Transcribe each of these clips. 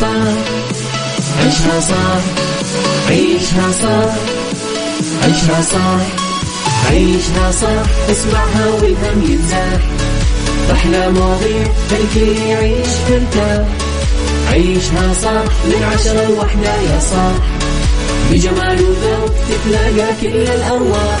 صح عيشها صح عيشها صح عيشها صح عيشها صح اسمعها والهم ينزاح أحلى مواضيع خلي يعيش مرتاح عيشها صح من عشرة لوحدة يا صاح بجمال وذوق تتلاقى كل الأرواح.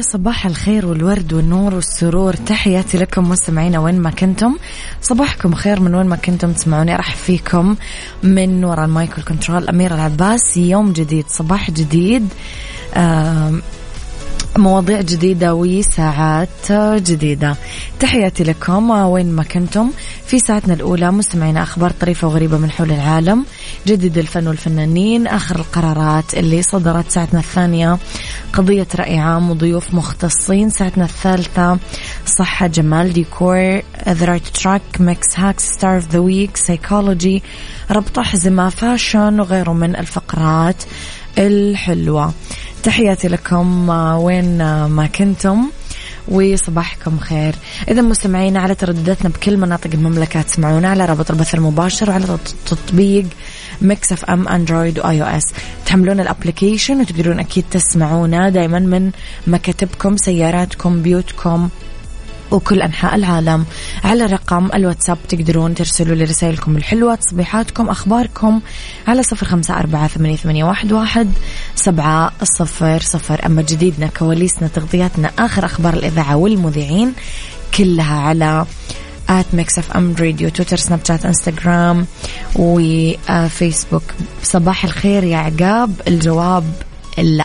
صباح الخير والورد والنور والسرور. تحياتي لكم مستمعينا وين ما كنتم. صباحكم خير من وين ما كنتم تسمعوني. راح فيكم من وراء المايكل كنترول أميرة العباس يوم جديد صباح جديد. مواضيع جديدة وساعات جديدة. تحياتي لكم وين ما كنتم. في ساعتنا الأولى مستمعين أخبار طريفة وغريبة من حول العالم. جدد الفن والفنانين آخر القرارات اللي صدرت ساعتنا الثانية. قضية رأي عام وضيوف مختصين ساعتنا الثالثة. صحة جمال ديكور the right track mix hacks star of the week psychology ربط أحزمة fashion وغيره من الفقرات الحلوة. تحياتي لكم آه، وين آه، ما كنتم؟ وصباحكم خير. إذا مستمعينا على تردداتنا بكل مناطق المملكة تسمعونا على رابط البث المباشر وعلى تطبيق Mix FM Android و iOS تحملون ال application وتقدرون أكيد تسمعونا دائما من مكاتبكم سياراتكم بيوتكم. وكل أنحاء العالم. على رقم الواتساب تقدرون ترسلوا لي رسائلكم الحلوة تصبيحاتكم أخباركم على صفر خمسة أربعة ثمانية واحد سبعة صفر صفر. أما جديدنا كواليسنا تغطياتنا آخر أخبار الإذاعة والمذيعين كلها على at Mix FM Radio تويتر سناب شات إنستغرام وفيسبوك. صباح الخير يا عقاب. الجواب لا.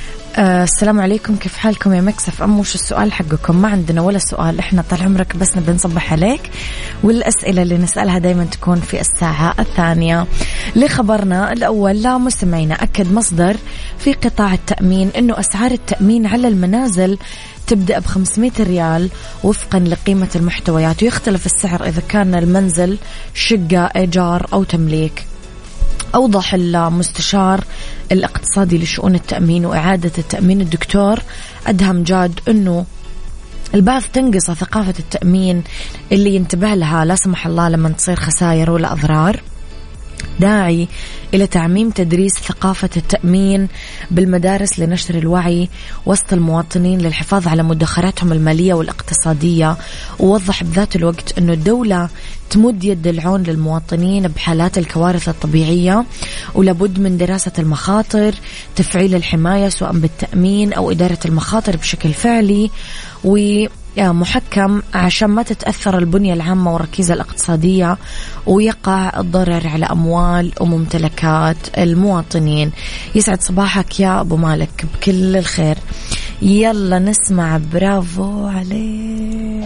آه السلام عليكم. كيف حالكم يا مكسف أم؟ وش السؤال حقكم؟ ما عندنا ولا سؤال. إحنا طال عمرك بس نبي نصبح عليك. والأسئلة اللي نسألها دايما تكون في الساعة الثانية. لخبرنا الأول لا مستمعينا أكد مصدر في قطاع التأمين أنه أسعار التأمين على المنازل تبدأ ب 500 ريال وفقا لقيمة المحتويات. ويختلف السعر إذا كان المنزل شقة إيجار أو تمليك. أوضح المستشار الاقتصادي لشؤون التأمين وإعادة التأمين الدكتور أدهم جاد أنه البعض تنقص ثقافة التأمين اللي ينتبه لها لا سمح الله لما تصير خسائر ولا أضرار. داعي إلى تعميم تدريس ثقافة التأمين بالمدارس لنشر الوعي وسط المواطنين للحفاظ على مدخراتهم المالية والاقتصادية. ووضح بذات الوقت أنه الدولة تمد يد العون للمواطنين بحالات الكوارث الطبيعية ولابد من دراسة المخاطر تفعيل الحماية سواء بالتأمين أو إدارة المخاطر بشكل فعلي و محكم عشان ما تتأثر البنية العامة والركيزة الاقتصادية ويقع الضرر على أموال وممتلكات المواطنين. يسعد صباحك يا أبو مالك بكل الخير. يلا نسمع برافو عليك.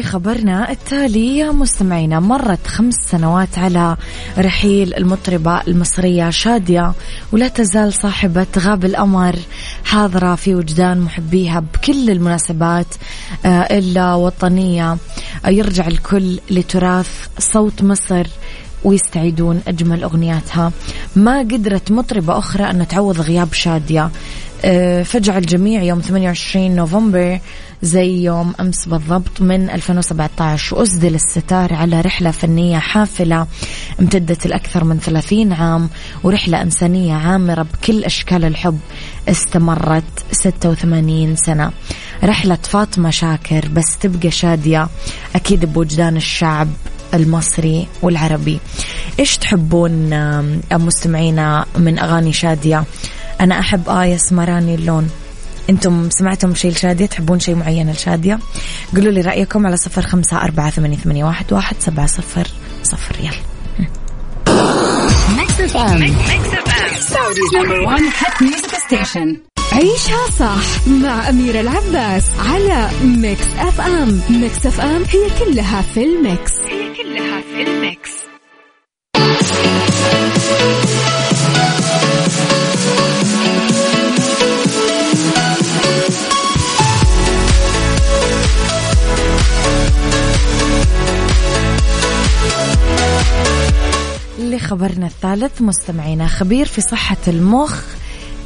لخبرنا التالي يا مستمعينا مرت خمس سنوات على رحيل المطربة المصرية شادية ولا تزال صاحبة غاب الأمر حاضرة في وجدان محبيها بكل المناسبات آه، الوطنية يرجع الكل لتراث صوت مصر ويستعيدون أجمل أغنياتها. ما قدرت مطربة أخرى أن تعوض غياب شادية. آه، فجع الجميع يوم 28 نوفمبر زي يوم أمس بالضبط من 2017 وأسدل الستار على رحلة فنية حافلة امتدت الأكثر من 30 عام ورحلة إنسانية عامرة بكل أشكال الحب استمرت 86 سنة. رحلة فاطمة شاكر بس تبقى شادية. أكيد بوجدان الشعب المصري والعربي. إيش تحبون مستمعينا من أغاني شادية؟ أنا أحب آه يا اسمراني اللون. أنتم سمعتم شيء لشادية؟ تحبون شيء معين لشادية؟ قولوا لي رأيكم على صفر خمسة أربعة ثمانية, ثمانية واحد, واحد سبعة صفر صفر. يلا. عيشها صح مع أميرة العباس على Mix FM Mix FM هي كلها في ال mix. هي كلها لخبرنا الثالث مستمعينا خبير في صحة المخ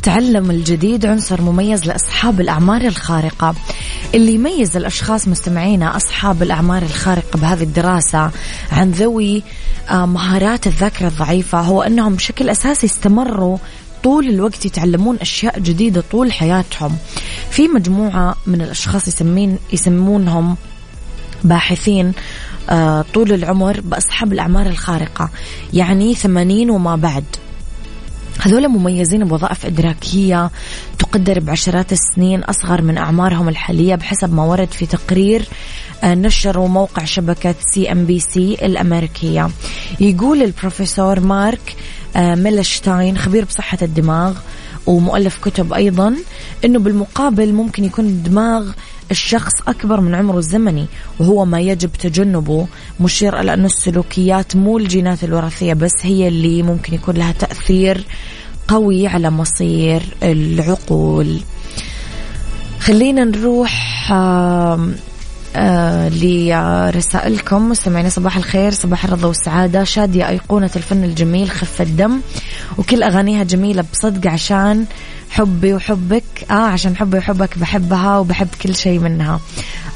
تعلم الجديد عنصر مميز لأصحاب الأعمار الخارقة. اللي يميز الأشخاص مستمعينا أصحاب الأعمار الخارقة بهذه الدراسة عن ذوي آه، مهارات الذاكرة الضعيفة هو أنهم بشكل أساسي استمروا طول الوقت يتعلمون أشياء جديدة طول حياتهم. في مجموعة من الأشخاص يسمين يسمونهم باحثين طول العمر بأصحاب الأعمار الخارقة. يعني ثمانين وما بعد. هذول مميزين بوظائف إدراكية تقدر بعشرات السنين أصغر من أعمارهم الحالية بحسب ما ورد في تقرير آه، نشره موقع شبكة CNBC الأمريكية. يقول البروفيسور مارك آه، ميلشتاين خبير بصحة الدماغ ومؤلف كتب أيضا أنه بالمقابل ممكن يكون الدماغ الشخص أكبر من عمره الزمني وهو ما يجب تجنبه. مشير إلى أن السلوكيات مو الجينات الوراثية بس هي اللي ممكن يكون لها تأثير قوي على مصير العقول. خلينا نروح آه آه لرسائلكم. مستمعينا صباح الخير صباح الرضا والسعادة. شادية أيقونة الفن الجميل خفة دم وكل أغانيها جميلة بصدق عشان حبي وحبك. آه عشان حبي وحبك بحبها وبحب كل شيء منها.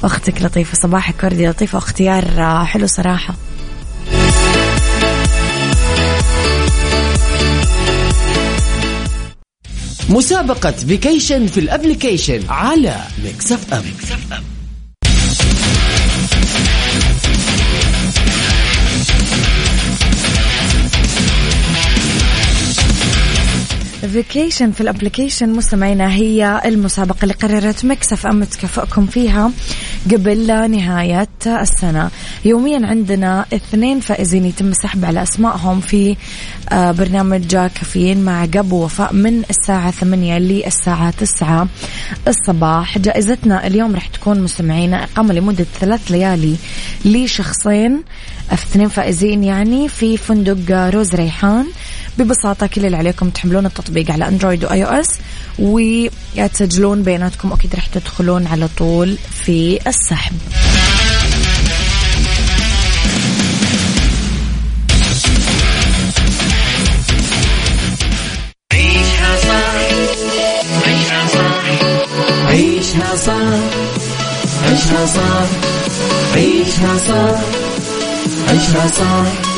أختك لطيفة صباحك وردي لطيفة اختيار آه، حلو صراحة. مسابقة vacation في ال application على Mix FM, Mix FM. vacation في ال application مستمعينا هي المسابقة اللي قررت Mix FM تكافئكم فيها قبل نهاية السنة. يوميا عندنا اثنين فائزين يتم السحب على أسمائهم في آه، برنامج كافيين مع عقاب ووفاء من الساعة ثمانية للساعة تسعة الصباح. جائزتنا اليوم راح تكون مستمعينا إقامة لمدة ثلاث ليالي لشخصين. اثنين فائزين يعني في فندق روز ريحان. ببساطة كل اللي عليكم تحملون التطبيق على Android و iOS وتسجلون بياناتكم. أكيد راح تدخلون على طول في السحب. عيشها صح عيشها صح عيشها صح عيشها صح عيشها صح عيشها صح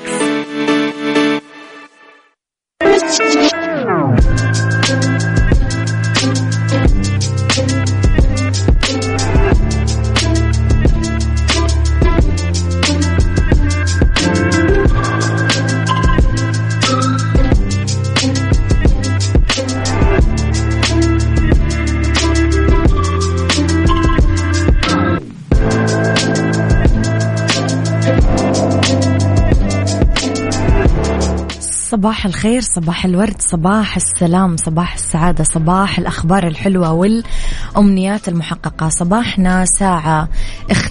صباح الخير صباح الورد صباح السلام صباح السعادة صباح الأخبار الحلوة والأمنيات المحققة. صباحنا ساعة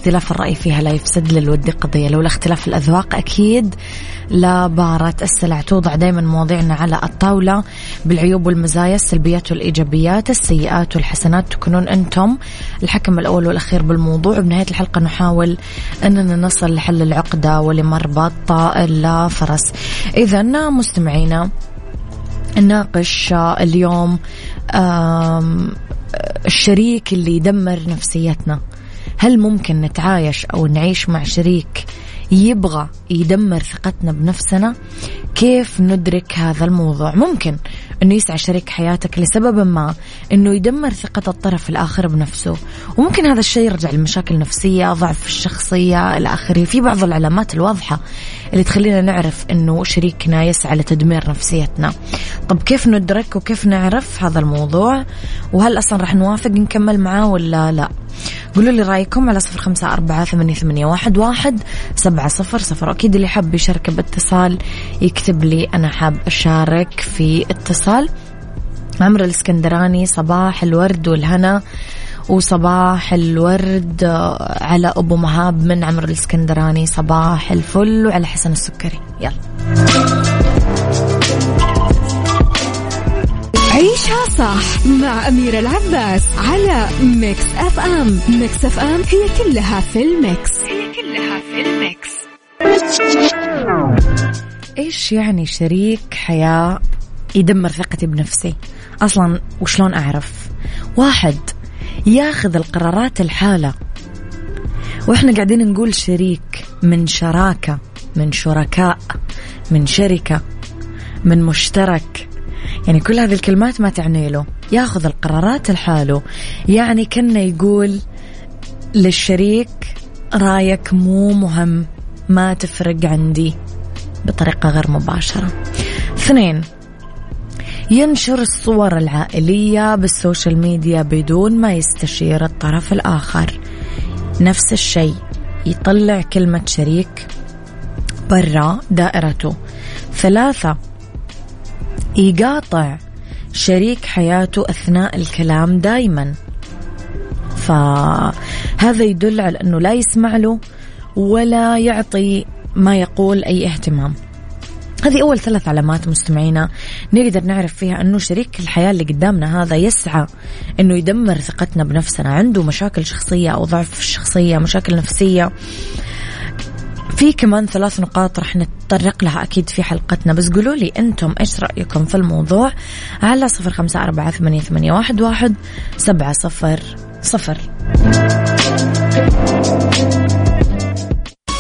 اختلاف الرأي فيها لا يفسد للود قضية. لولا اختلاف الأذواق أكيد لبارة السلع. توضع دائما مواضيعنا على الطاولة بالعيوب والمزايا السلبيات والإيجابيات السيئات والحسنات. تكونون أنتم الحكم الأول والأخير بالموضوع. وبنهاية الحلقة نحاول أننا نصل لحل العقدة ولمربط الفرس إذا مستمعينا نناقش اليوم الشريك اللي يدمر نفسيتنا. هل ممكن نتعايش أو نعيش مع شريك يبغى يدمر ثقتنا بنفسنا؟ كيف ندرك هذا الموضوع؟ ممكن إنه يسعى شريك حياتك لسبب ما إنه يدمر ثقة الطرف الآخر بنفسه. وممكن هذا الشيء يرجع لمشاكل نفسية ضعف الشخصية إلى آخره. في بعض العلامات الواضحة اللي تخلينا نعرف إنه شريكنا يسعى لتدمير نفسيتنا. طب كيف ندرك وكيف نعرف هذا الموضوع؟ وهل أصلا راح نوافق نكمل معاه ولا لا؟ قولوا لي رأيكم على صفر خمسة أربعة ثمانية, واحد, واحد سبعة صفر صفر. أكيد اللي حاب يشارك باتصال يكتب لي أنا حاب أشارك في اتصال. عمرو الإسكندراني صباح الورد والهنا وصباح الورد على أبو مهاب من عمرو الإسكندراني. صباح الفل وعلى حسن السكري. يلا. عيشها صح مع أميرة العباس على Mix FM Mix FM هي كلها في ال mix. هي كلها في ال mix. إيش يعني شريك حياة يدمر ثقتي بنفسي؟ أصلا وشلون أعرف؟ واحد ياخذ القرارات الحالة. وإحنا قاعدين نقول شريك من شراكة من شركاء من شركة من مشترك. يعني كل هذه الكلمات ما تعني له. ياخذ القرارات لحاله يعني كنا يقول للشريك رايك مو مهم ما تفرق عندي. بطريقة غير مباشرة. اثنين ينشر الصور العائلية بالسوشيال ميديا بدون ما يستشير الطرف الآخر. نفس الشيء يطلع كلمة شريك برا دائرته. ثلاثة يقاطع شريك حياته أثناء الكلام دايما. فهذا يدل على أنه لا يسمع له ولا يعطي ما يقول أي اهتمام. هذه أول ثلاث علامات مستمعينا نقدر نعرف فيها أنه شريك الحياة اللي قدامنا هذا يسعى أنه يدمر ثقتنا بنفسنا. عنده مشاكل شخصية أو ضعف في الشخصية مشاكل نفسية. في كمان ثلاث نقاط رح نتطرق لها أكيد في حلقتنا. بس قولوا لي أنتم إيش رأيكم في الموضوع؟ على صفر خمسة أربعة ثمانية, ثمانية واحد, واحد سبعة صفر صفر.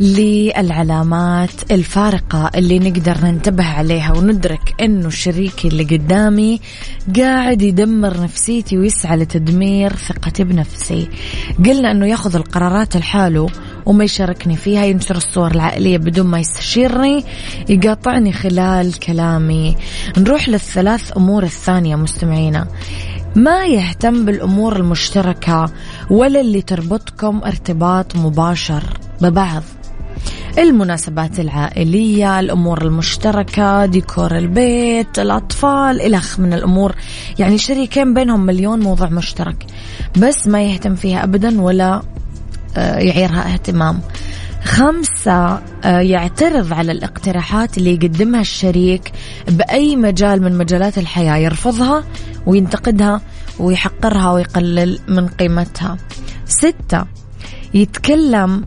للعلامات الفارقة اللي نقدر ننتبه عليها وندرك إنه الشريك اللي قدامي قاعد يدمر نفسيتي ويسعى لتدمير ثقتي بنفسي. قلنا إنه ياخذ القرارات لحاله وما يشاركني فيها ينشر الصور العائلية بدون ما يستشيرني يقاطعني خلال كلامي. نروح للثلاث أمور الثانية مستمعينا. ما يهتم بالأمور المشتركة ولا اللي تربطكم ارتباط مباشر ببعض. المناسبات العائلية الأمور المشتركة ديكور البيت الأطفال إلخ من الأمور. يعني شريكين بينهم مليون موضوع مشترك. بس ما يهتم فيها أبدا ولا آه، يعيرها اهتمام. خمسة آه، يعترض على الاقتراحات اللي يقدمها الشريك بأي مجال من مجالات الحياة يرفضها وينتقدها ويحقرها ويقلل من قيمتها. ستة يتكلم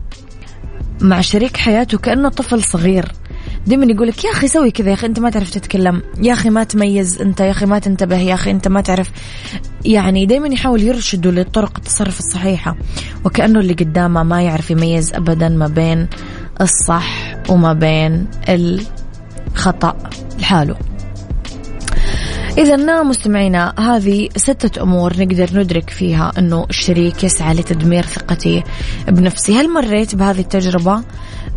مع شريك حياته كأنه طفل صغير. دائما يقول لك يا أخي سوي كذا يا أخي أنت ما تعرف تتكلم. يا أخي ما تميز أنت يا أخي ما تنتبه يا أخي أنت ما تعرف. يعني دائما يحاول يرشده لطرق التصرف الصحيحة وكأنه اللي قدامه ما يعرف يميز ابدا ما بين الصح وما بين الخطأ لحاله. إذا مستمعينا هذه ستة أمور نقدر ندرك فيها أنه الشريك يسعى لتدمير ثقتي بنفسي هل مريت بهذه التجربة؟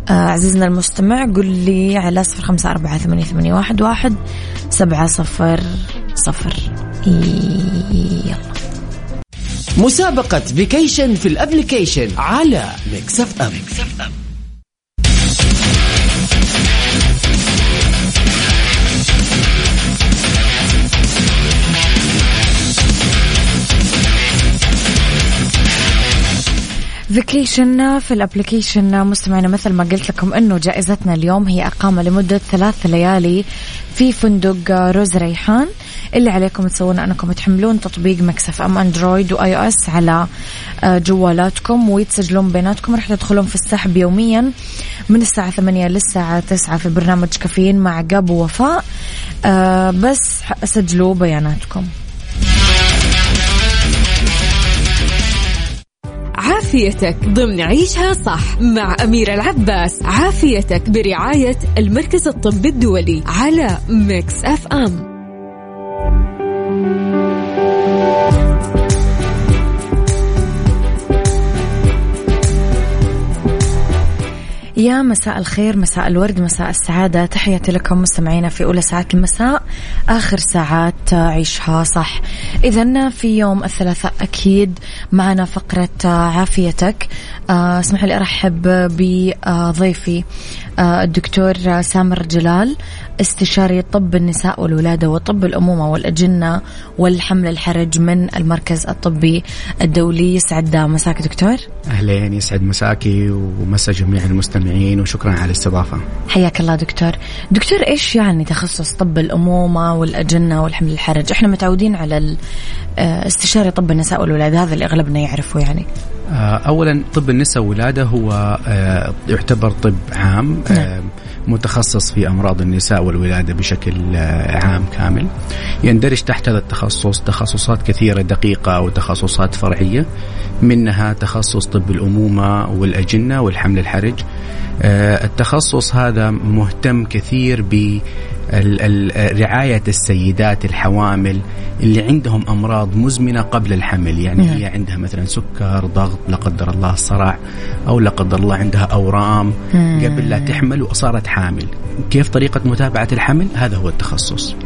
آه عزيزنا المستمع قل لي على صفر خمسة أربعة ثمانية, ثمانية واحد, واحد سبعة صفر صفر. يلا. مسابقة vacation في ال application على Mix FM, Mix FM. vacation في ال application مستمعينا مثل ما قلت لكم إنه جائزتنا اليوم هي أقامة لمدة ثلاث ليالي في فندق روز ريحان. اللي عليكم تسوون أنكم تحملون تطبيق ميكس أف أم android و iOS على آه، جوالاتكم ويتسجلون بيناتكم. راح تدخلون في السحب يوميا من الساعة 8 للساعة 9 في برنامج كافيين مع رقاب ووفاء آه، بس سجلوا بياناتكم. عافيتك ضمن عيشها صح مع أميرة العباس. عافيتك برعاية المركز الطبي الدولي على ميكس أف أم. يا مساء الخير مساء الورد مساء السعادة. تحياتي لكم مستمعينا في أولى ساعات المساء آخر ساعات عيشها صح. إذا في يوم الثلاثاء أكيد معنا فقرة عافيتك. آه، اسمح لي أرحب بضيفي آه، الدكتور سامر جلال استشاري طب النساء والولادة وطب الأمومة والأجنة والحمل الحرج من المركز الطبي الدولي. يسعد مساك دكتور. أهلين يسعد مساكي ومسا جميع المستمعين. وشكرا على الاستضافة. حياك الله دكتور. دكتور إيش يعني تخصص طب الأمومة والأجنة والحمل الحرج؟ إحنا متعودين على آه، استشاري طب النساء والولادة هذا اللي أغلبنا يعرفه يعني. آه، اولا طب النساء والولادة هو آه، يعتبر طب عام. نعم. متخصص في أمراض النساء والولادة بشكل عام كامل. يندرج تحت هذا التخصص تخصصات كثيرة دقيقة وتخصصات فرعية. منها تخصص طب الأمومة والأجنة والحمل الحرج. التخصص هذا مهتم كثير ب رعاية السيدات الحوامل اللي عندهم أمراض مزمنة قبل الحمل. يعني نعم. هي عندها مثلا سكر ضغط لا قدر الله صرع أو لا قدر الله عندها أورام مم. قبل لا تحمل وصارت حامل. كيف طريقة متابعة الحمل؟ هذا هو التخصص.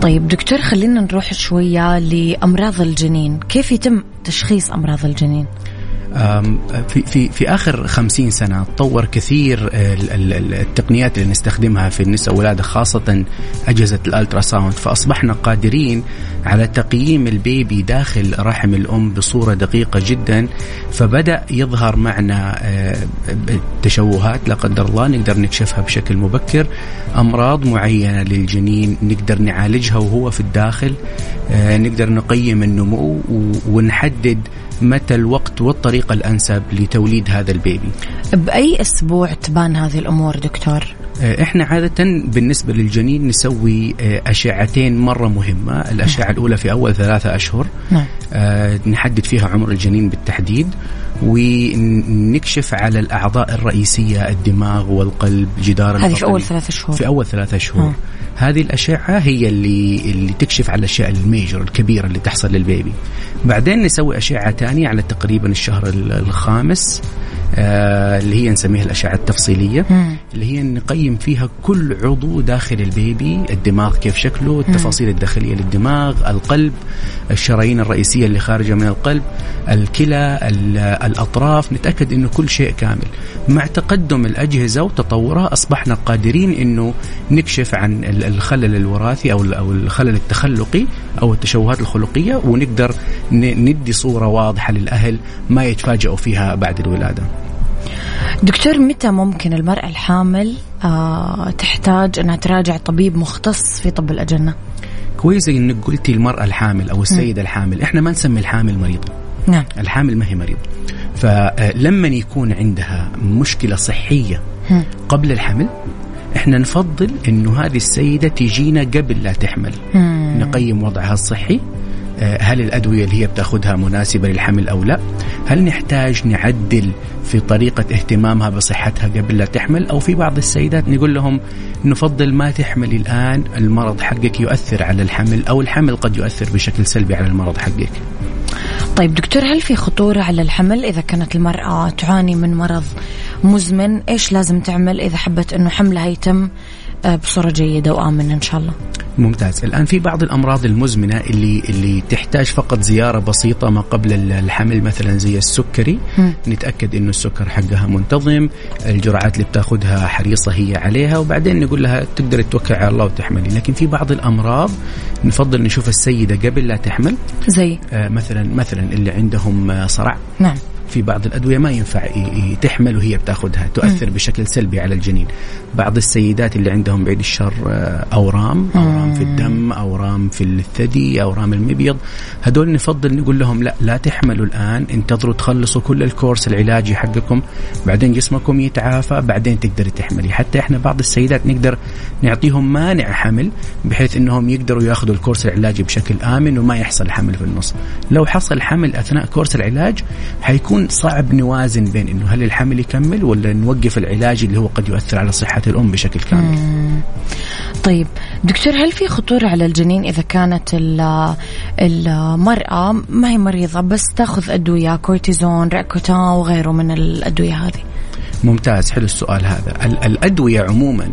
طيب دكتور خلينا نروح شوية لأمراض الجنين. كيف يتم تشخيص أمراض الجنين؟ في في في آخر خمسين سنة تطور كثير التقنيات اللي نستخدمها في النساء والولادة خاصة أجهزة ال ultrasound. فأصبحنا قادرين على تقييم ال baby داخل رحم الأم بصورة دقيقة جدا فبدأ يظهر معنا أه، تشوهات لا قدر الله نقدر نكشفها بشكل مبكر أمراض معينة للجنين نقدر نعالجها وهو في الداخل أه، نقدر نقيم النمو ونحدد متى الوقت والطريقة الأنسب لتوليد هذا البيبي بأي أسبوع تبان هذه الأمور دكتور؟ آه، إحنا عادة بالنسبة للجنين نسوي آه، أشعتين مرة مهمة، الأشعة نعم. الأولى في أول ثلاثة أشهر. نعم. آه نحدد فيها عمر الجنين بالتحديد ونكشف على الأعضاء الرئيسية الدماغ والقلب جدار هذه في أول ثلاثة شهور في أول ثلاثة شهور ها. هذه الأشعة هي اللي اللي تكشف على الأشياء ال major الكبيرة اللي تحصل لل baby. بعدين نسوي أشعة ثانية على تقريبا الشهر الخامس. اللي هي نسميها الأشعة التفصيلية. اللي هي نقيم فيها كل عضو داخل ال baby الدماغ كيف شكله التفاصيل الداخلية للدماغ القلب الشرايين الرئيسية اللي خارجة من القلب الكلى الأطراف نتأكد أنه كل شيء كامل مع تقدم الأجهزة وتطورها أصبحنا قادرين أنه نكشف عن الخلل الوراثي أو الخلل التخلقي أو التشوهات الخلقية ونقدر ندي صورة واضحة للأهل ما يتفاجئوا فيها بعد الولادة. دكتور متى ممكن المرأة الحامل آه تحتاج أنها تراجع طبيب مختص في طب الأجنة؟ كويس إنك قلتي المرأة الحامل أو السيدة الحامل. إحنا ما نسمي الحامل مريضه نعم. الحامل ما هي مريضه فلما يكون عندها مشكلة صحية قبل الحمل إحنا نفضل إنه هذه السيدة تجينا قبل لا تحمل. نقيم وضعها الصحي. آه، هل الأدوية اللي هي بتأخذها مناسبة للحمل أو لا؟ هل نحتاج نعدل في طريقة اهتمامها بصحتها قبل لا تحمل؟ أو في بعض السيدات نقول لهم نفضل ما تحمل الآن المرض حقك يؤثر على الحمل أو الحمل قد يؤثر بشكل سلبي على المرض حقك. طيب دكتور هل في خطورة على الحمل إذا كانت المرأة تعاني من مرض مزمن. إيش لازم تعمل إذا حبت أنه حملها يتم آه، بصورة جيدة وآمنة إن شاء الله. ممتاز. الآن في بعض الأمراض المزمنة اللي اللي تحتاج فقط زيارة بسيطة ما قبل الحمل مثلا زي السكري. م. نتأكد إنه السكر حقها منتظم الجرعات اللي بتاخذها حريصة هي عليها وبعدين نقول لها تقدر توكل على الله وتحملي. لكن في بعض الأمراض نفضل نشوف السيدة قبل لا تحمل. زي؟ آه مثلا مثلا اللي عندهم آه، صرع. نعم. في بعض الأدوية ما ينفع تحمل وهي بتاخذها تؤثر بشكل سلبي على الجنين. بعض السيدات اللي عندهم بعيد الشر آه، أورام أورام في الدم أورام في الثدي أورام المبيض هدول نفضل نقول لهم لا لا تحملوا الآن انتظروا تخلصوا كل الكورس العلاجي حقكم بعدين جسمكم يتعافى بعدين تقدري تحملي. حتى إحنا بعض السيدات نقدر نعطيهم مانع حمل بحيث إنهم يقدروا يأخذوا ال course العلاجي بشكل آمن وما يحصل حمل في النص. لو حصل حمل أثناء course العلاج حيكون يكون صعب نوازن بين إنه هل الحمل يكمل ولا نوقف العلاج اللي هو قد يؤثر على صحة الأم بشكل كامل. مم. طيب دكتور هل في خطورة على الجنين إذا كانت المرأة ما هي مريضة بس تأخذ أدوية كورتيزون روأكيوتان وغيره من الأدوية هذه؟ ممتاز حلو السؤال هذا الأدوية عموما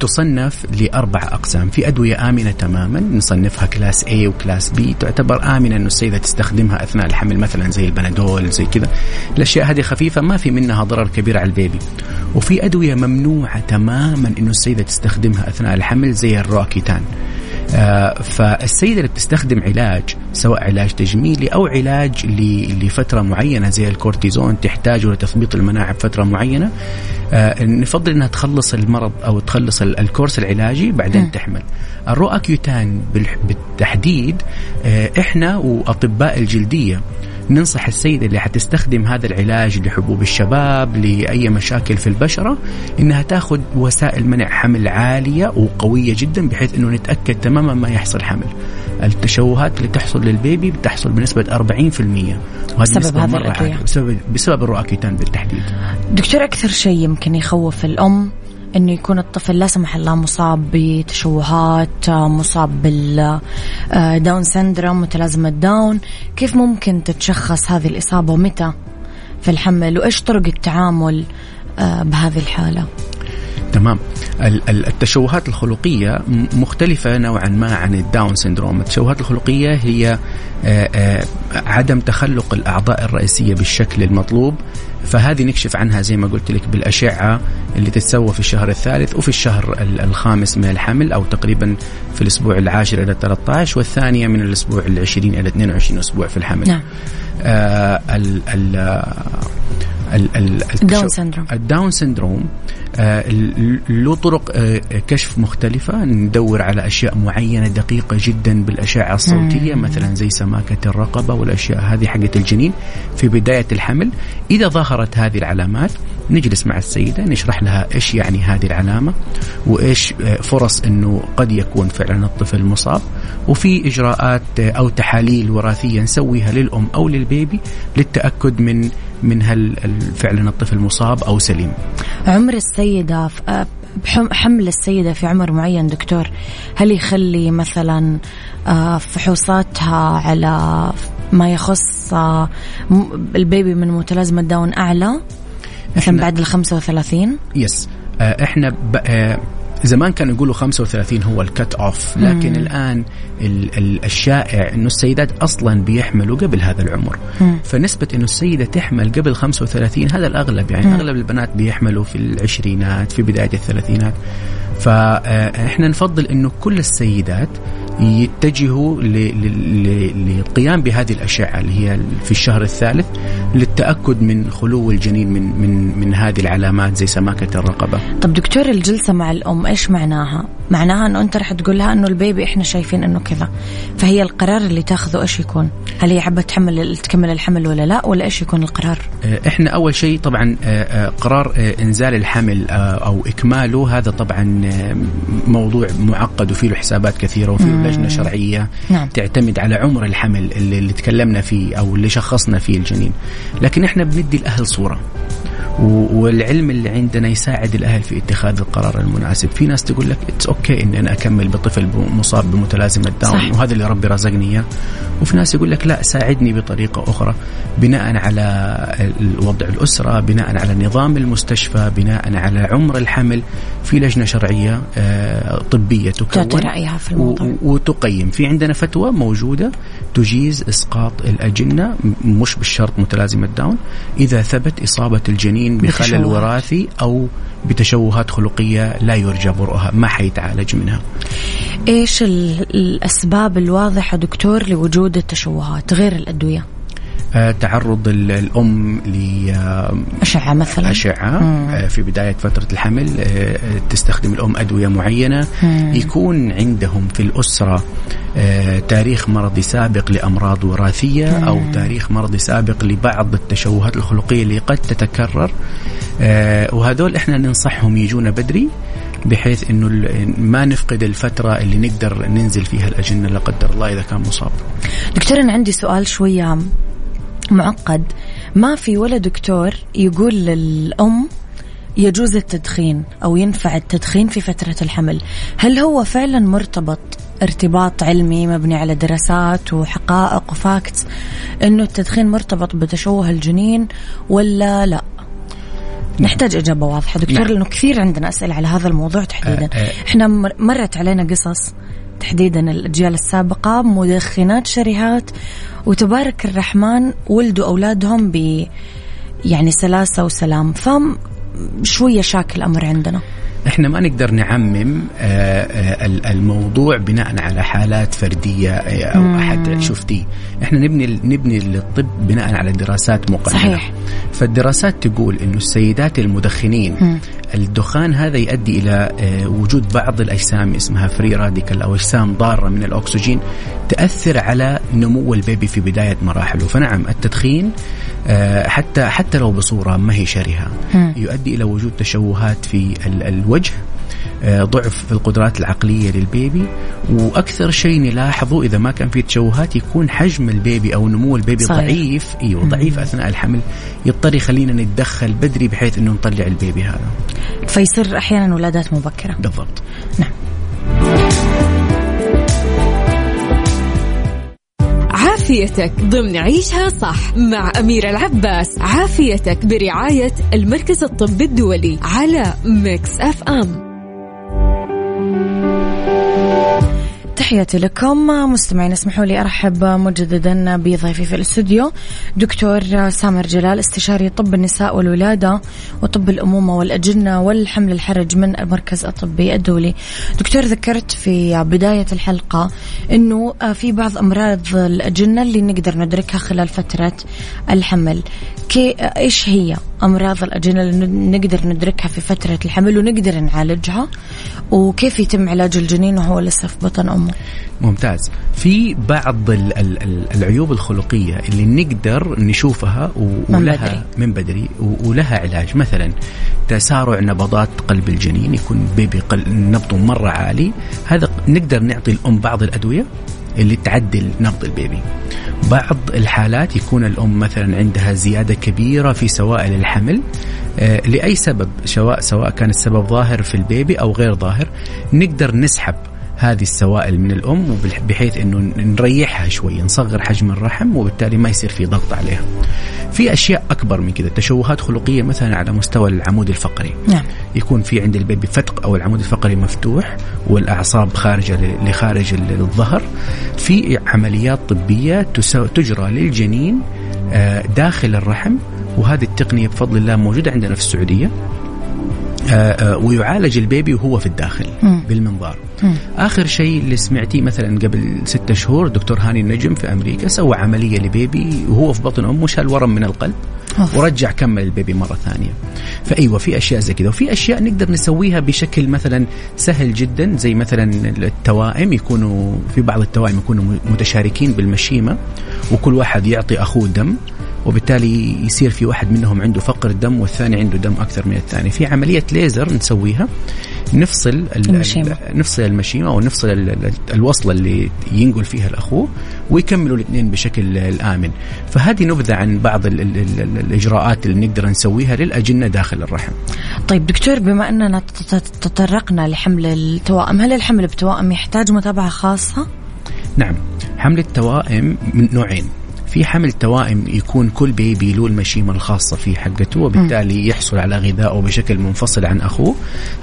تصنف لأربع أقسام. في أدوية آمنة تماما نصنفها class A و class B. تعتبر آمنة أنه السيدة تستخدمها أثناء الحمل مثلا زي البنادول زي كذا. الأشياء هذه خفيفة ما في منها ضرر كبير على ال baby. وفي أدوية ممنوعة تماما أنه السيدة تستخدمها أثناء الحمل زي الروأكيوتان فالسيدة اللي بتستخدم علاج سواء علاج تجميلي أو علاج لفترة معينة زي الكورتيزون تحتاجه لتثبيط المناعة بفترة معينة آه نفضل أنها تخلص المرض أو تخلص الكورس العلاجي بعدين م. تحمل الرؤكيوتان بالتحديد آه إحنا وأطباء الجلدية ننصح السيدة اللي حتستخدم هذا العلاج لحبوب الشباب لأي مشاكل في البشرة إنها تاخذ وسائل منع حمل عالية وقوية جدا بحيث إنه نتأكد تماما ما يحصل حمل. التشوهات اللي تحصل لل baby بتحصل بنسبة 40% وهذه بسبب هذا مرة بسبب بسبب الروأكيوتان بالتحديد. دكتور أكثر شيء يمكن يخوف الأم إنه يكون الطفل لا سمح الله مصاب بتشوهات مصاب بال Down syndrome متلازمة داون. كيف ممكن تتشخص هذه الإصابة ومتى؟ في الحمل وإيش طرق التعامل آه، بهذه الحالة؟ تمام. التشوهات الخلقية مختلفة نوعا ما عن الداون سندروم التشوهات الخلقية هي آه، آه، عدم تخلق الأعضاء الرئيسية بالشكل المطلوب. فهذه نكشف عنها زي ما قلت لك بالأشعة اللي تتسوى في الشهر الثالث وفي الشهر الخامس من الحمل أو تقريبا في الأسبوع العاشر إلى 13 والثانية من الأسبوع العشرين إلى 22 أسبوع في الحمل. نعم. آه ال ال ال Down syndrome ال Down syndrome له طرق آه كشف مختلفة. ندور على أشياء معينة دقيقة جدا بالأشعة الصوتية مم. مثلا زي سماكة الرقبة والأشياء هذه حقت الجنين. في بداية الحمل إذا ظهرت هذه العلامات نجلس مع السيدة نشرح لها إيش يعني هذه العلامة وإيش آه، فرص أنه قد يكون فعلا الطفل مصاب. وفي إجراءات آه، أو تحاليل وراثية نسويها للأم أو لل baby للتأكد من من هل فعلا الطفل مصاب أو سليم. عمر السيدة آه، حمل السيدة في عمر معين دكتور هل يخلي مثلا آه، فحوصاتها على ما يخص آه، ال baby من متلازمة داون أعلى مثلا بعد ال 35 yes إحنا زمان كانوا يقولوا 35 هو ال cut off لكن مم. الآن ال ال الشائع إنه السيدات أصلا بيحملوا قبل هذا العمر مم. فنسبة إنه السيدة تحمل قبل 35 هذا الأغلب يعني مم. أغلب البنات بيحملوا في العشرينات في بداية الثلاثينات فاحنا نفضل إنه كل السيدات يتجهوا للقيام بهذه الأشعة اللي هي في الشهر الثالث للتأكد من خلو الجنين من من من هذه العلامات زي سماكة الرقبة. طب دكتور الجلسة مع الأم إيش معناها؟ معناها إنه أنت رح تقول لها إنه البيبي إحنا شايفين إنه كذا فهي القرار اللي تاخذه إيش يكون؟ هل هي حابة تحمل تكمل الحمل ولا لا ولا إيش يكون القرار؟ آه، إحنا أول شيء طبعا آه، آه، قرار إنزال الحمل أو إكماله هذا طبعا موضوع معقد وفيه له حسابات كثيرة وفيه لجنة شرعية نعم. تعتمد على عمر الحمل اللي, اللي تكلمنا فيه أو اللي شخصنا فيه الجنين. لكن إحنا بندي الأهل صورة. والعلم اللي عندنا يساعد الأهل في اتخاذ القرار المناسب. في ناس تقول لك it's okay إني أنا أكمل بطفل مصاب بمتلازمة داون صح. وهذا اللي ربي رزقني إياه. وفي ناس يقول لك لا ساعدني بطريقة أخرى بناء على وضع الأسرة بناء على نظام المستشفى بناء على عمر الحمل. في لجنة شرعية آه، طبية تكون رأيها في الموضوع. وتقيم. في عندنا فتوى موجودة تجيز إسقاط الأجنة مش بالشرط متلازمة داون. إذا ثبت إصابة الجنين بخلل وراثي أو بتشوهات خلقية لا يرجى برؤها ما حيتعالج منها. إيش الأسباب الواضحة دكتور لوجود التشوهات غير الأدوية؟ آه، تعرض الأم لأشعة مثلا أشعة مم. آه، في بداية فترة الحمل آه، تستخدم الأم أدوية معينة مم. يكون عندهم في الأسرة تاريخ مرضي سابق لأمراض وراثية مم. أو تاريخ مرضي سابق لبعض التشوهات الخلقية اللي قد تتكرر وهذول إحنا ننصحهم يجونا بدري بحيث إنه ما نفقد الفترة اللي نقدر ننزل فيها الأجنة لا قدر الله إذا كان مصاب. دكتور أنا عندي سؤال شوية معقد. ما في ولا دكتور يقول للأم يجوز التدخين أو ينفع التدخين في فترة الحمل. هل هو فعلا مرتبط ارتباط علمي مبني على دراسات وحقائق وفاكتس إنه التدخين مرتبط بتشوه الجنين ولا لا؟ نحتاج إجابة واضحة. دكتور نعم. لأنه كثير عندنا أسئلة على هذا الموضوع تحديدا. أه أه. إحنا مرت علينا قصص تحديدا الأجيال السابقة مدخنات شرهات وتبارك الرحمن ولدوا أولادهم ب يعني سلاسة وسلام. فم شوية شاك الأمر عندنا إحنا ما نقدر نعمم آه، آه، الموضوع بناء على حالات فردية آه، أو. أحد شفتيه إحنا نبني نبني الطب بناء على دراسات مقننه صحيح فالدراسات تقول إنه السيدات المدخنين. الدخان هذا يؤدي إلى وجود بعض الأجسام اسمها free radical أو أجسام ضارة من الأكسجين تأثر على نمو ال baby في بداية مراحله فنعم التدخين حتى حتى لو بصورة ما هي شرهة يؤدي إلى وجود تشوهات في الوجه الوجه آه، ضعف في القدرات العقلية للبيبي وأكثر شيء نلاحظه إذا ما كان في تشوهات يكون حجم البيبي أو نمو البيبي صحيح. ضعيف. أيوه ضعيف أثناء الحمل. يضطر يخلينا نتدخل بدري بحيث أنه نطلع البيبي هذا. فيصير أحيانا ولادات مبكرة. بالضبط. نعم. عافيتك. ضمن عيشها صح مع أميرة العباس. عافيتك برعاية المركز الطبي الدولي على ميكس أف أم. تحياتي لكم مستمعين اسمحوا لي أرحب مجددا بضيفي في الاستوديو دكتور سامر جلال استشاري طب النساء والولادة وطب الأمومة والأجنة والحمل الحرج من المركز الطبي الدولي. دكتور ذكرت في بداية الحلقة إنه في بعض أمراض الأجنة اللي نقدر ندركها خلال فترة الحمل. كي إيش هي أمراض الاجنه اللي نقدر ندركها في فترة الحمل ونقدر نعالجها؟ وكيف يتم علاج الجنين وهو لسه في بطن أمه؟ ممتاز. في بعض ال ال العيوب الخلقية اللي نقدر نشوفها ولها من بدري, من بدري ولها علاج. مثلا تسارع نبضات قلب الجنين يكون بيبي نبضه مرة عالي. هذا نقدر نعطي الأم بعض الأدوية؟ اللي تعدل نبض البيبي. بعض الحالات يكون الأم مثلا عندها زيادة كبيرة في سوائل الحمل آه، لأي سبب؟ سواء سواء كان السبب ظاهر في البيبي أو غير ظاهر. نقدر نسحب هذه السوائل من الأم بحيث إنه نريحها شوي نصغر حجم الرحم وبالتالي ما يصير في ضغط عليها. في أشياء أكبر من كذا تشوهات خلقية مثلا على مستوى العمود الفقري. نعم. يكون في عند البيبي فتق أو العمود الفقري مفتوح والأعصاب خارجة لخارج الظهر. في عمليات طبية تجرى للجنين آه، داخل الرحم وهذه التقنية بفضل الله موجودة عندنا في السعودية ويعالج البيبي وهو في الداخل. بالمنظار. آخر شيء اللي سمعتيه مثلا قبل ستة شهور دكتور هاني النجم في أمريكا سوى عملية لبيبي وهو في بطن أمه شال ورم من القلب. ورجع كمل البيبي مرة ثانية فإيوه في أشياء زي كذا وفي أشياء نقدر نسويها بشكل مثلا سهل جدا زي مثلا التوائم يكونوا في بعض التوائم يكونوا متشاركين بالمشيمة وكل واحد يعطي أخوه دم وبالتالي يصير في واحد منهم عنده فقر دم والثاني عنده دم أكثر من الثاني. في عملية ليزر نسويها. نفصل ال- المشيمة. ال- نفصل المشيمة أو نفصل ال- ال- الوصلة اللي ينقل فيها الأخوه ويكملوا الاثنين بشكل الآمن. فهذه نبذة عن بعض ال ال ال الإجراءات اللي نقدر نسويها للأجنة داخل الرحم. طيب دكتور بما أننا تط- تطرقنا لحمل التوائم هل الحمل بتوائم يحتاج متابعة خاصة؟ نعم. حمل التوائم من نوعين. في حمل توائم يكون كل بيبي له المشيمة الخاصة فيه حقته وبالتالي يحصل على غذائه بشكل منفصل عن أخوه.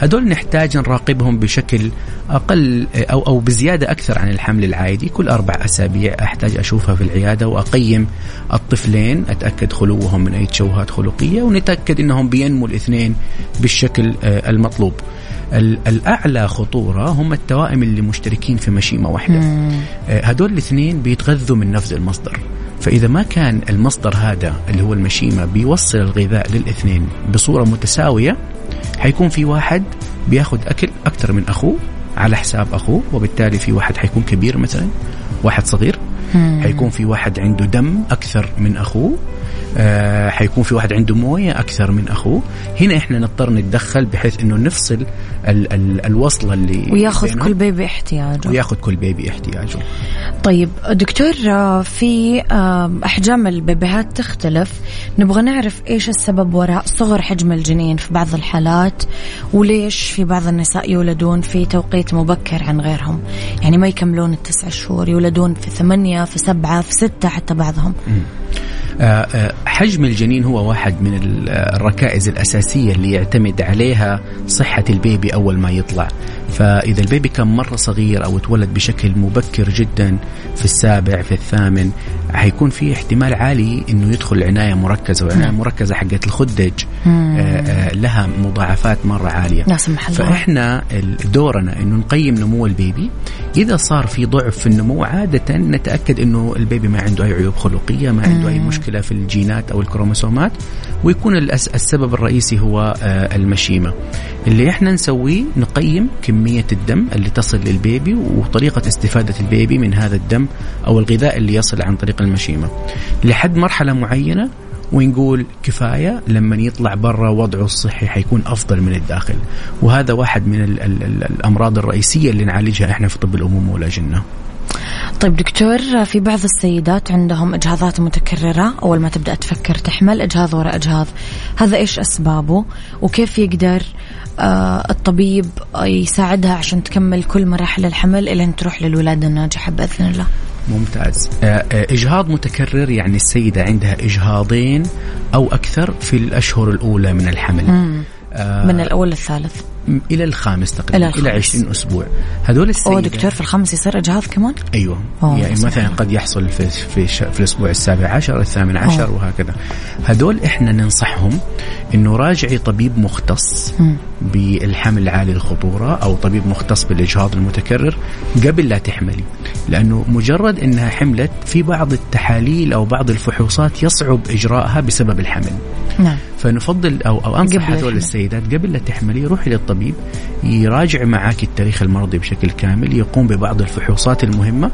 هدول نحتاج نراقبهم بشكل أقل أو أو بزيادة أكثر عن الحمل العادي. كل أربع أسابيع أحتاج أشوفها في العيادة وأقيم الطفلين أتأكد خلوهم من أي تشوهات خلقية ونتأكد إنهم بينموا الاثنين بالشكل آه، المطلوب. ال- الأعلى خطورة هم التوائم اللي مشتركين في مشيمة واحدة. آه، هدول الاثنين بيتغذوا من نفس المصدر. فإذا ما كان المصدر هذا اللي هو المشيمة بيوصل الغذاء للاثنين بصورة متساوية حيكون في واحد بياخد أكل أكثر من أخوه على حساب أخوه وبالتالي في واحد حيكون كبير مثلا واحد صغير. حيكون في واحد عنده دم أكثر من أخوه. آه حيكون في واحد عنده موية أكثر من أخوه. هنا إحنا نضطر نتدخل بحيث إنه نفصل ال ال الوصلة اللي وياخذ كل بيبي احتياجه. وياخذ كل بيبي احتياجه. طيب دكتور آه، في آه، أحجام البيبيهات تختلف. نبغى نعرف إيش السبب وراء صغر حجم الجنين في بعض الحالات وليش في بعض النساء يولدون في توقيت مبكر عن غيرهم؟ يعني ما يكملون التسع شهور يولدون في ثمانية في سبعة في ستة حتى بعضهم. آه، حجم الجنين هو واحد من آه، الركائز الأساسية اللي يعتمد عليها صحة البيبي أول ما يطلع. فإذا البيبي كان مرة صغير أو اتولد بشكل مبكر جدا في السابع في الثامن حيكون في احتمال عالي إنه يدخل عناية مركزة والعنايه المركزه حقت الخدج آه، آه، لها مضاعفات مرة عالية. لا سمح الله. فإحنا دورنا إنه نقيم نمو ال baby. إذا صار في ضعف في النمو عادة نتأكد إنه ال baby ما عنده أي عيوب خلقية ما عنده أي مشكلة في الجينات أو الكروموسومات ويكون السبب الرئيسي هو آه، المشيمة. اللي إحنا نسويه نقيم كمية الدم اللي تصل لل baby وطريقة استفادة ال baby من هذا الدم أو الغذاء اللي يصل عن طريق المشيمة. لحد مرحلة معينة ونقول كفاية لما يطلع برا وضعه الصحي حيكون أفضل من الداخل. وهذا واحد من ال ال ال الأمراض الرئيسية اللي نعالجها إحنا في طب الامومه والأجنة. طيب دكتور في بعض السيدات عندهم إجهاضات متكررة أول ما تبدأ تفكر تحمل إجهاض وراء إجهاض. هذا إيش أسبابه؟ وكيف يقدر آه الطبيب يساعدها عشان تكمل كل مراحل الحمل الين تروح للولادة الناجحة بإذن الله؟ ممتاز. آه، آه، إجهاض متكرر يعني السيدة عندها إجهاضين أو أكثر في الأشهر الأولى من الحمل. آه، من الأول للثالث. إلى الخامس تقريبا إلى إلى, الخامس. 20 أسبوع هذول السيدة اوه دكتور في الخامس يصير إجهاض كمان أيوه أوه، يعني سبحان مثلا. قد يحصل في في, في الأسبوع السابع عشر الثامن عشر أوه. وهكذا هذول إحنا ننصحهم إنه راجعي طبيب مختص مم. بالحمل عالي الخطوره أو طبيب مختص بالإجهاض المتكرر قبل لا تحملي لأنه مجرد إنها حملت في بعض التحاليل أو بعض الفحوصات يصعب إجراءها بسبب الحمل نعم فنفضل أو أو أنصح قبل هذول. السيدات قبل لا تحملي روحي للطبيب يراجع معك التاريخ المرضي بشكل كامل يقوم ببعض الفحوصات المهمة.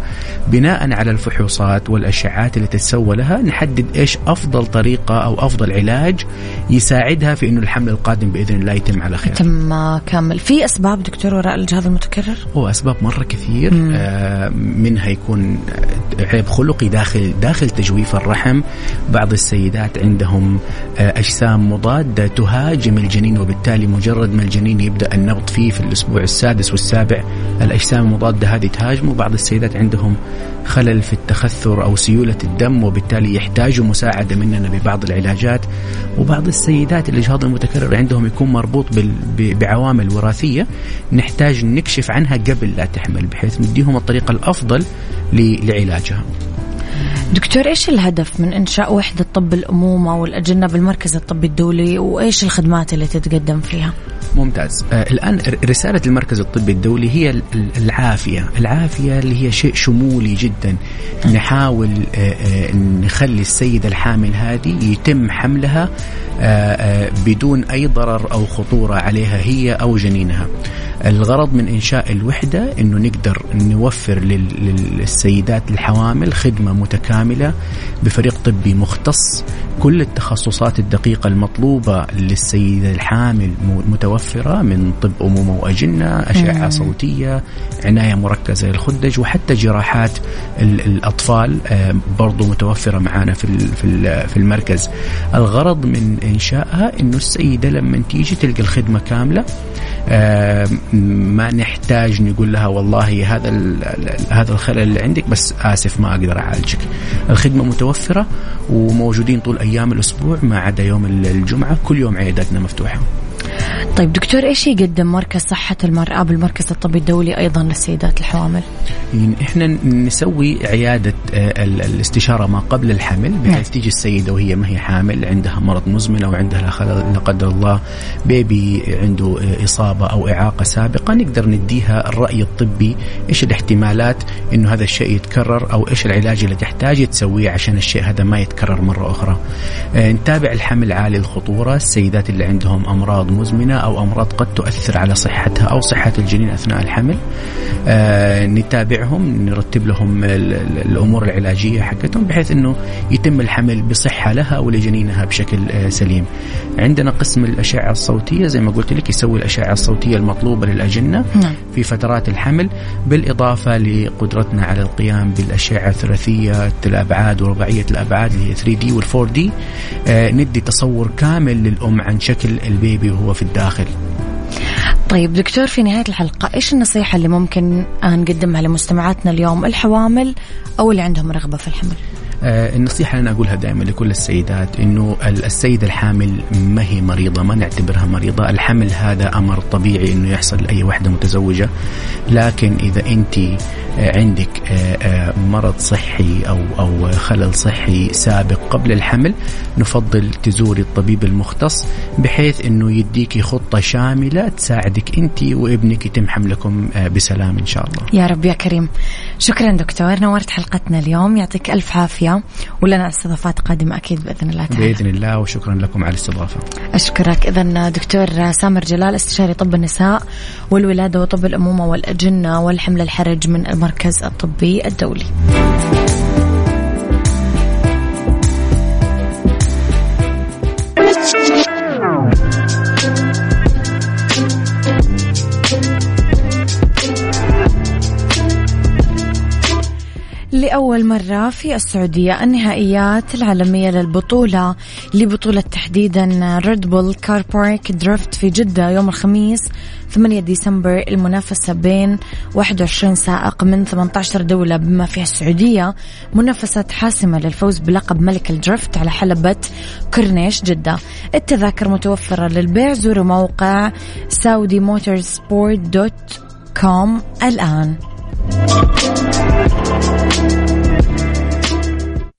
بناء على الفحوصات والأشعات اللي تتسوى لها نحدد إيش أفضل طريقة أو أفضل علاج يساعدها في إنه الحمل القادم بإذن الله يتم على خير. تم آه، كامل. في أسباب دكتور وراء الاجهاض المتكرر؟ هو أسباب مرة كثير. آه منها يكون عيب خلقي داخل داخل تجويف الرحم. بعض السيدات عندهم آه أجسام مضاده تهاجم الجنين وبالتالي مجرد ما الجنين يبدأ النبض فيه في الأسبوع السادس والسابع الأجسام المضادة هذه تهاجمه بعض السيدات عندهم خلل في التخثر أو سيولة الدم وبالتالي يحتاجوا مساعدة مننا ببعض العلاجات وبعض السيدات الاجهاض المتكرر عندهم يكون مربوط بعوامل وراثية نحتاج نكشف عنها قبل لا تحمل بحيث نديهم الطريقة الأفضل ل- لعلاجها. دكتور إيش الهدف من إنشاء وحدة طب الأمومة والأجنة بالمركز الطبي الدولي؟ وإيش الخدمات اللي تتقدم فيها؟ ممتاز. آه الآن رسالة المركز الطبي الدولي هي العافية. العافية اللي هي شيء شمولي جدا. نحاول آه آه نخلي السيدة الحامل هذه يتم حملها آه آه بدون أي ضرر أو خطورة عليها هي أو جنينها. الغرض من إنشاء الوحدة أنه نقدر نوفر للسيدات الحوامل خدمة متكاملة بفريق طبي مختص. كل التخصصات الدقيقة المطلوبة للسيدة الحامل متوفرة من طب أمومة وأجنة أشعة صوتية عناية مركزة للخدج وحتى جراحات الأطفال آه، برضو متوفرة معنا في في المركز. الغرض من إنشائها أنه السيدة لما تيجي تلقى الخدمة كاملة آه، ما نحتاج نقول لها والله هذا هذا الخلل اللي عندك بس آسف ما أقدر أعالجك. الخدمة متوفرة وموجودين طول أيام الأسبوع ما عدا يوم الجمعة كل يوم عياداتنا مفتوحة. طيب دكتور إيش يقدم مركز صحة المرأة بالمركز الطبي الدولي أيضا للسيدات الحوامل؟ يعني إحنا نسوي عيادة آه، الاستشارة ما قبل الحمل بحيث نعم. تيجي السيدة وهي ما هي حامل عندها مرض مزمن أو عندها لا قدر الله بيبي عنده آه، إصابة أو إعاقة سابقة نقدر نديها الرأي الطبي إيش الاحتمالات إنه هذا الشيء يتكرر أو إيش العلاج اللي تحتاج تسويه عشان الشيء هذا ما يتكرر مرة أخرى. آه، نتابع الحمل عالي الخطورة السيدات اللي عندهم أمراض مزمنة أو أمراض قد تؤثر على صحتها أو صحة الجنين أثناء الحمل. آه نتابعهم نرتب لهم الأمور العلاجية حقتهم بحيث أنه يتم الحمل بصحة لها ولجنينها بشكل آه سليم. عندنا قسم الأشعة الصوتية زي ما قلت لك يسوي الأشعة الصوتية المطلوبة للأجنة نعم. في فترات الحمل بالإضافة لقدرتنا على القيام بالأشعة ثلاثية الأبعاد ورباعية الأبعاد اللي هي 3 دي وال 4 دي آه ندي تصور كامل للأم عن شكل البيبي وهو في الداخل طيب دكتور في نهاية الحلقة إيش النصيحة اللي ممكن نقدمها لمستمعاتنا اليوم؟ الحوامل أو اللي عندهم رغبة في الحمل؟ النصيحة اللي أنا أقولها دائما لكل السيدات إنه السيدة الحامل ما هي مريضة ما نعتبرها مريضة. الحمل هذا أمر طبيعي إنه يحصل لأي وحدة متزوجة. لكن إذا أنت آه، عندك آه، آه، مرض صحي أو أو خلل صحي سابق قبل الحمل نفضل تزوري الطبيب المختص بحيث إنه يديكي خطة شاملة تساعدك أنت وابنك يتم حملكم بسلام إن شاء الله. يا رب يا كريم. شكرا دكتور. نورت حلقتنا اليوم. يعطيك ألف عافية. ولنا استضافات قادمة أكيد بإذن الله تعالى. بإذن الله وشكرا لكم على الاستضافة. أشكرك إذا دكتور سامر جلال استشاري طب النساء والولادة وطب الأمومة والأجنة والحمل الحرج من المركز الطبي الدولي. لأول مرة في السعودية النهائيات العالمية للبطولة لبطولة تحديدا Red Bull Car Park Drift في جدة يوم الخميس 8 ديسمبر المنافسة بين 21 سائق من 18 دولة. بما فيها السعودية منافسة حاسمة للفوز بلقب ملك ال drift على حلبة كورنيش جدة. التذاكر متوفرة للبيع زوروا موقع Saudi Motorsport dot كوم الآن.